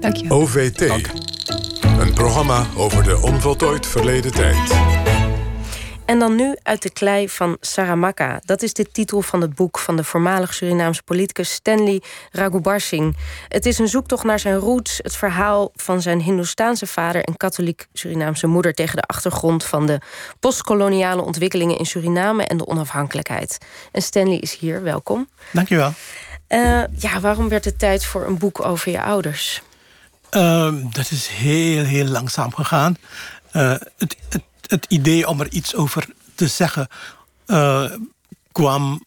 Dank je. OVT. Een programma over de onvoltooid verleden tijd. En dan nu uit de klei van Saramaka. Dat is de titel van het boek van de voormalig Surinaamse politicus Stanley Raghubarsingh. Het is een zoektocht naar zijn roots, het verhaal van zijn Hindoestaanse vader en katholiek Surinaamse moeder tegen de achtergrond van de postkoloniale ontwikkelingen in Suriname en de onafhankelijkheid. En Stanley is hier, welkom. Dankjewel. Uh, ja, waarom werd het tijd voor een boek over je ouders? Uh, dat is heel, heel langzaam gegaan. Uh, het, het het idee om er iets over te zeggen uh, kwam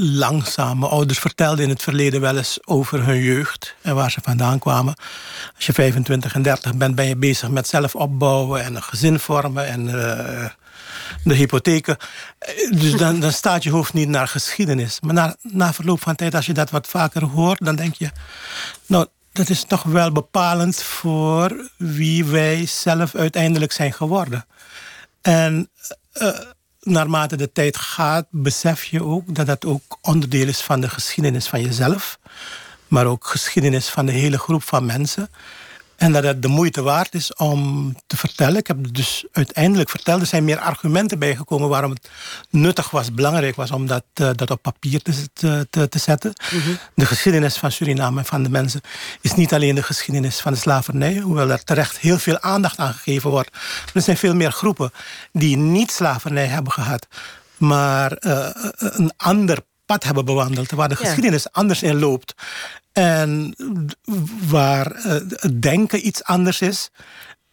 langzaam. Mijn ouders vertelden in het verleden wel eens over hun jeugd en waar ze vandaan kwamen. Als je 25 en 30 bent, ben je bezig met zelf opbouwen en een gezin vormen en de hypotheken. Dus dan, dan staat je hoofd niet naar geschiedenis. Maar na, na verloop van tijd, als je dat wat vaker hoort, dan denk je, nou, dat is toch wel bepalend voor wie wij zelf uiteindelijk zijn geworden. En uh, naarmate de tijd gaat, besef je ook dat dat ook onderdeel is van de geschiedenis van jezelf, maar ook geschiedenis van de hele groep van mensen. En dat het de moeite waard is om te vertellen. Ik heb dus uiteindelijk verteld. Er zijn meer argumenten bijgekomen waarom het nuttig was, belangrijk was om dat, uh, dat op papier te, te, te zetten. Mm -hmm. De geschiedenis van Suriname en van de mensen is niet alleen de geschiedenis van de slavernij, hoewel er terecht heel veel aandacht aan gegeven wordt. Er zijn veel meer groepen die niet slavernij hebben gehad, maar uh, een ander pad hebben bewandeld, waar de ja. geschiedenis anders in loopt. En waar uh, het denken iets anders is.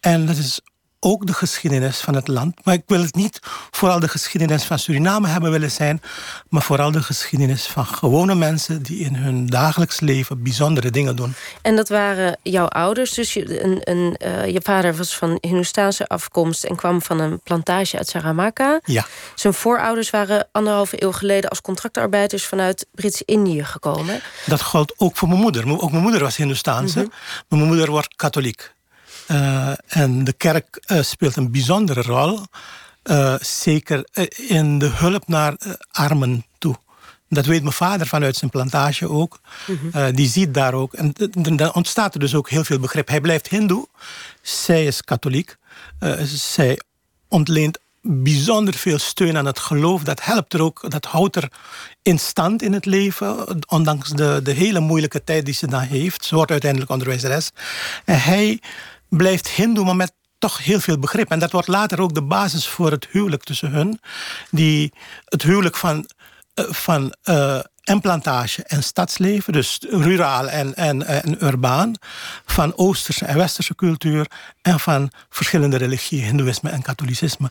En dat is ook de geschiedenis van het land. Maar ik wil het niet vooral de geschiedenis van Suriname hebben willen zijn, maar vooral de geschiedenis van gewone mensen die in hun dagelijks leven bijzondere dingen doen. En dat waren jouw ouders. Dus je, een, een, uh, je vader was van Hindoestaanse afkomst en kwam van een plantage uit Saramaka. Ja. Zijn voorouders waren anderhalve eeuw geleden als contractarbeiders vanuit Brits-Indië gekomen. Dat geldt ook voor mijn moeder. Ook mijn moeder was Hindoestaanse, mm -hmm. maar mijn moeder wordt katholiek. Uh, en de kerk uh, speelt een bijzondere rol, uh, zeker in de hulp naar armen toe. Dat weet mijn vader vanuit zijn plantage ook. Mm -hmm. die ziet daar ook. En dan ontstaat er dus ook heel veel begrip. Hij blijft hindoe, zij is katholiek. zij ontleent bijzonder veel steun aan het geloof. Dat helpt er ook, dat houdt er in stand in het leven. Ondanks de, de hele moeilijke tijd die ze dan heeft. Ze wordt uiteindelijk onderwijzeres. En hij blijft hindoe, maar met toch heel veel begrip. En dat wordt later ook de basis voor het huwelijk tussen hun. Die, het huwelijk van, uh, van uh, en plantage en stadsleven, dus ruraal en, en, en urbaan, van Oosterse en Westerse cultuur en van verschillende religieën, Hindoeïsme en katholicisme.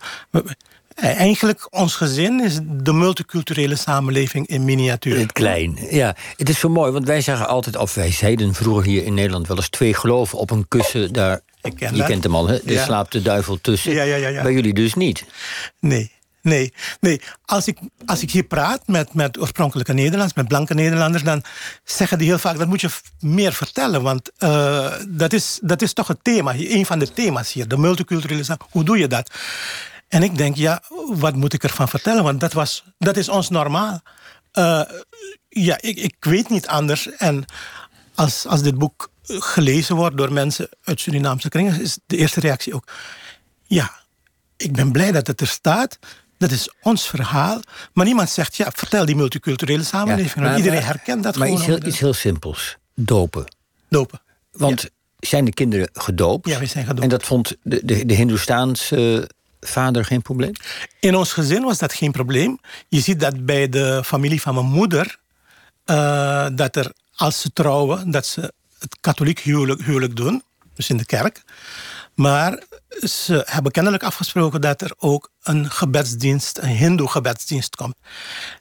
Eigenlijk, ons gezin is de multiculturele samenleving in miniatuur. Het klein, ja. Het is zo mooi, want wij zeggen altijd, of wij zeiden vroeger hier in Nederland wel eens twee geloven op een kussen. Daar, ken je kent hem al, hè? Ja. slaapt de duivel tussen. Ja, ja, ja, ja. Bij jullie dus niet. Nee. Nee, nee. Als, ik, als ik hier praat met, met oorspronkelijke Nederlanders, met blanke Nederlanders, dan zeggen die heel vaak: dat moet je meer vertellen. Want uh, dat, is, dat is toch het thema, een van de thema's hier, de multiculturele Hoe doe je dat? En ik denk, ja, wat moet ik ervan vertellen? Want dat, was, dat is ons normaal. Uh, ja, ik, ik weet niet anders. En als, als dit boek gelezen wordt door mensen uit Surinaamse kringen, is de eerste reactie ook: ja, ik ben blij dat het er staat. Dat is ons verhaal. Maar niemand zegt, ja, vertel die multiculturele samenleving. Ja, maar, Iedereen herkent dat maar gewoon. Maar iets, heel, iets heel simpels. Dopen. Dopen. Want ja. zijn de kinderen gedoopt? Ja, we zijn gedoopt. En dat vond de, de, de Hindoestaanse vader geen probleem? In ons gezin was dat geen probleem. Je ziet dat bij de familie van mijn moeder... Uh, dat er, als ze trouwen, dat ze het katholiek huwelijk, huwelijk doen. Dus in de kerk. Maar ze hebben kennelijk afgesproken dat er ook een gebedsdienst, een hindoe gebedsdienst komt.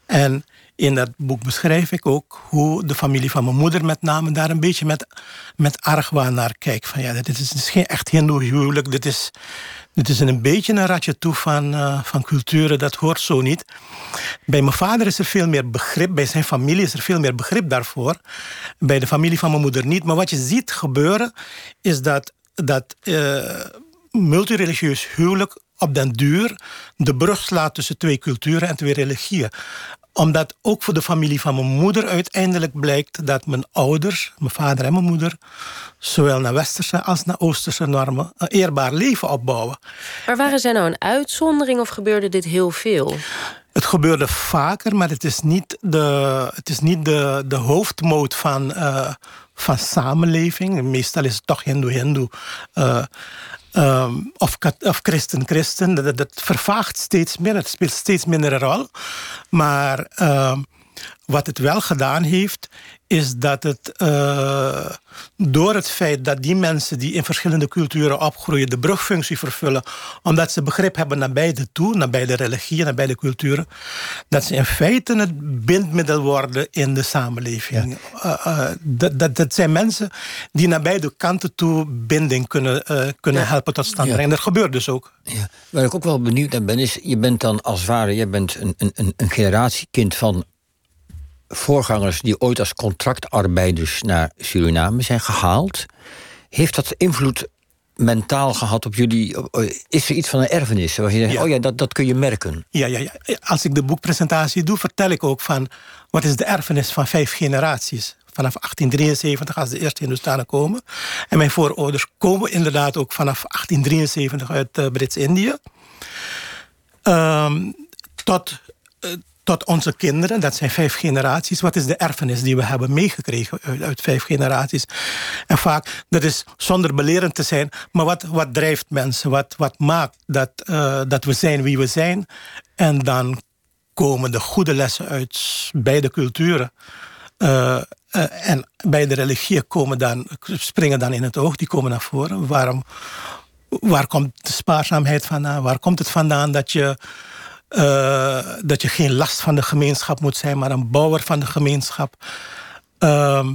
En in dat boek beschrijf ik ook hoe de familie van mijn moeder met name daar een beetje met, met argwaan naar kijkt. Van ja, dit is, dit is geen echt hindoe huwelijk, dit is, dit is een beetje een ratje toe van, uh, van culturen, dat hoort zo niet. Bij mijn vader is er veel meer begrip, bij zijn familie is er veel meer begrip daarvoor. Bij de familie van mijn moeder niet. Maar wat je ziet gebeuren, is dat, dat uh, multireligieus huwelijk op den duur de brug slaat tussen twee culturen en twee religieën omdat ook voor de familie van mijn moeder uiteindelijk blijkt dat mijn ouders, mijn vader en mijn moeder, zowel naar westerse als naar oosterse normen een eerbaar leven opbouwen. Maar waren zij nou een uitzondering of gebeurde dit heel veel? Het gebeurde vaker, maar het is niet de, het is niet de, de hoofdmoot van, uh, van samenleving. Meestal is het toch Hindoe-Hindoe. Uh, um, of, of christen-christen. Dat, dat, vervaagt steeds meer, het speelt steeds minder een rol. Maar uh, wat het wel gedaan heeft, is dat het uh, door het feit dat die mensen die in verschillende culturen opgroeien, de brugfunctie vervullen, omdat ze begrip hebben naar beide toe, naar beide religieën, naar beide culturen, dat ze in feite het bindmiddel worden in de samenleving. Ja. Uh, uh, dat, dat, dat zijn mensen die naar beide kanten toe binding kunnen, kunnen ja. helpen tot stand brengen. Ja. Dat gebeurt dus ook. Ja. Waar ik ook wel benieuwd naar ben, is: je bent dan als het ware, je bent een, een, een generatiekind van voorgangers die ooit als contractarbeiders naar Suriname zijn gehaald. Heeft dat invloed mentaal gehad op jullie? Is er iets van een erfenis? Waar je zegt, ja. oh ja, dat, dat kun je merken. Ja, ja, ja, als ik de boekpresentatie doe, vertel ik ook van... wat is de erfenis van vijf generaties? Vanaf 1873 als de eerste Hindustanen komen. En mijn voorouders komen inderdaad ook vanaf 1873 uit uh, Brits-Indië. Um, tot... Uh, tot onze kinderen. Dat zijn vijf generaties. Wat is de erfenis die we hebben meegekregen uit, uit vijf generaties? En vaak, dat is zonder belerend te zijn, maar wat, wat drijft mensen? Wat, wat maakt dat, uh, dat we zijn wie we zijn? En dan komen de goede lessen uit beide culturen. Uh, uh, en beide religieën komen dan, springen dan in het oog, die komen naar voren. Waarom, waar komt de spaarzaamheid vandaan? Waar komt het vandaan dat je uh, dat je geen last van de gemeenschap moet zijn, maar een bouwer van de gemeenschap. Uh,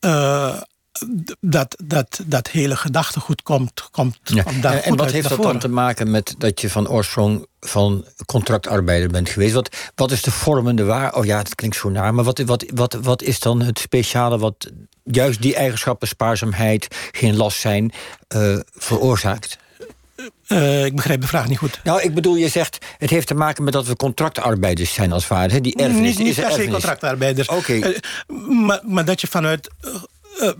uh, dat, dat, dat hele gedachtegoed komt, komt, ja. komt daar En, en wat heeft dat dan te maken met dat je van oorsprong van contractarbeider bent geweest? Wat, wat is de vormende waar? Oh ja, het klinkt zo naar, maar wat, wat, wat, wat is dan het speciale wat juist die eigenschappen, spaarzaamheid, geen last zijn, uh, veroorzaakt? Uh, ik begrijp de vraag niet goed. Nou, ik bedoel, je zegt het heeft te maken met dat we contractarbeiders zijn als vader. Die erfenis niet, niet is per se contractarbeiders. Oké. Okay. Uh, maar, maar, dat je vanuit. Uh,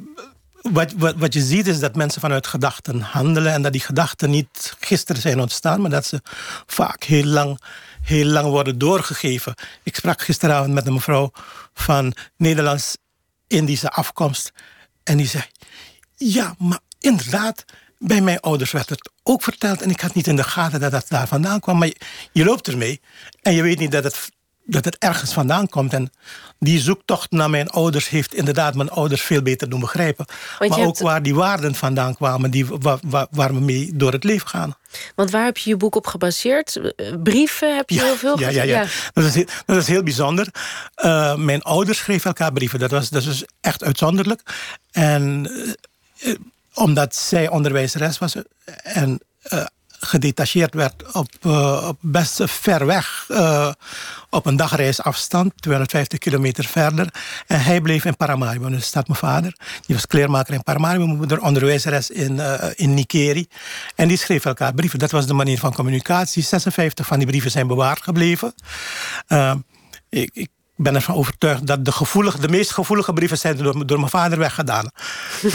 wat, wat, wat, je ziet is dat mensen vanuit gedachten handelen. En dat die gedachten niet gisteren zijn ontstaan, maar dat ze vaak heel lang, heel lang worden doorgegeven. Ik sprak gisteravond met een mevrouw van Nederlands-Indische afkomst. En die zei: Ja, maar inderdaad bij mijn ouders werd het ook verteld en ik had niet in de gaten dat dat daar vandaan kwam. Maar je, je loopt ermee en je weet niet dat het, dat het ergens vandaan komt. En die zoektocht naar mijn ouders heeft inderdaad mijn ouders veel beter doen begrijpen. Want maar ook hebt... waar die waarden vandaan kwamen, die, waar, waar, waar, we mee door het leven gaan. Want waar heb je je boek op gebaseerd? Brieven heb je ja, heel veel ja, ja, ja, ja. Dat, is heel, dat is heel bijzonder. Uh, mijn ouders schreven elkaar brieven. Dat was, dat is echt uitzonderlijk. En... Uh, omdat zij onderwijzeres was en uh, gedetacheerd werd op, uh, op best ver weg, op een dagreisafstand, 250 kilometer verder. En hij bleef in Paramaribo, dus staat mijn vader. Die was kleermaker in Paramaribo, mijn moeder onderwijzeres in, in Nikeri. En die schreef elkaar brieven. Dat was de manier van communicatie. 56 van die brieven zijn bewaard gebleven. ik, ik ben ervan overtuigd dat de, gevoelige, de meest gevoelige brieven zijn door, door mijn vader weggedaan.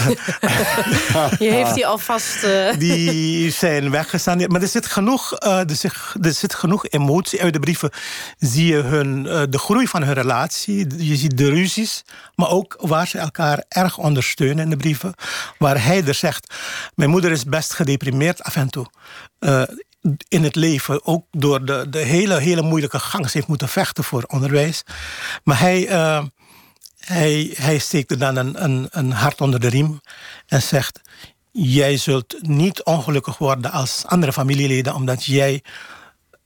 Je heeft die alvast... Uh... Die zijn weggestaan. Maar er zit, genoeg, uh, er, zit, er zit genoeg emotie uit de brieven. Zie je hun, uh, de groei van hun relatie. Je ziet de ruzies. Maar ook waar ze elkaar erg ondersteunen in de brieven. Waar hij er zegt... Mijn moeder is best gedeprimeerd af en toe in het leven ook door de, de hele, hele moeilijke gang. Heeft moeten vechten voor onderwijs. Maar hij, uh, hij, hij steekt dan een, een, een hart onder de riem en zegt: Jij zult niet ongelukkig worden als andere familieleden, omdat jij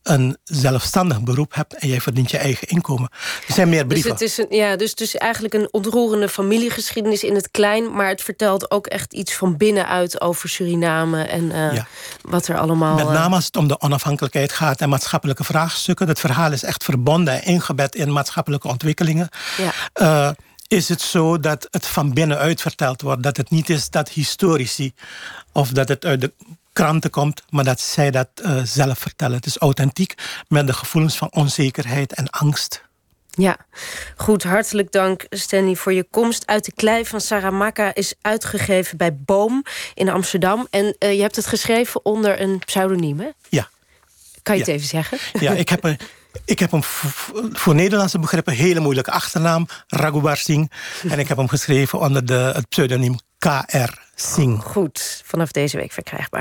een zelfstandig beroep hebt en jij verdient je eigen inkomen. Er zijn meer brieven. Dus het is, een, ja, dus is eigenlijk een ontroerende familiegeschiedenis in het klein... maar het vertelt ook echt iets van binnenuit over Suriname... en uh, ja. wat er allemaal... Met name als het om de onafhankelijkheid gaat en maatschappelijke vraagstukken. Het verhaal is echt verbonden en ingebed in maatschappelijke ontwikkelingen. Ja. Uh, is het zo dat het van binnenuit verteld wordt. Dat het niet is dat historici of dat het uit de kranten komt, maar dat zij dat uh, zelf vertellen. Het is authentiek met de gevoelens van onzekerheid en angst. Ja, goed. Hartelijk dank, Stanley, voor je komst. Uit de klei van Saramaka is uitgegeven bij Boom in Amsterdam. En uh, je hebt het geschreven onder een pseudoniem, hè? Ja. Kan je het even zeggen? Ja, ik heb een, ik heb hem voor Nederlandse begrippen een hele moeilijke achternaam, Raghubar Singh. en ik heb hem geschreven onder de, het pseudoniem K.R. Singh. Goed, vanaf deze week verkrijgbaar.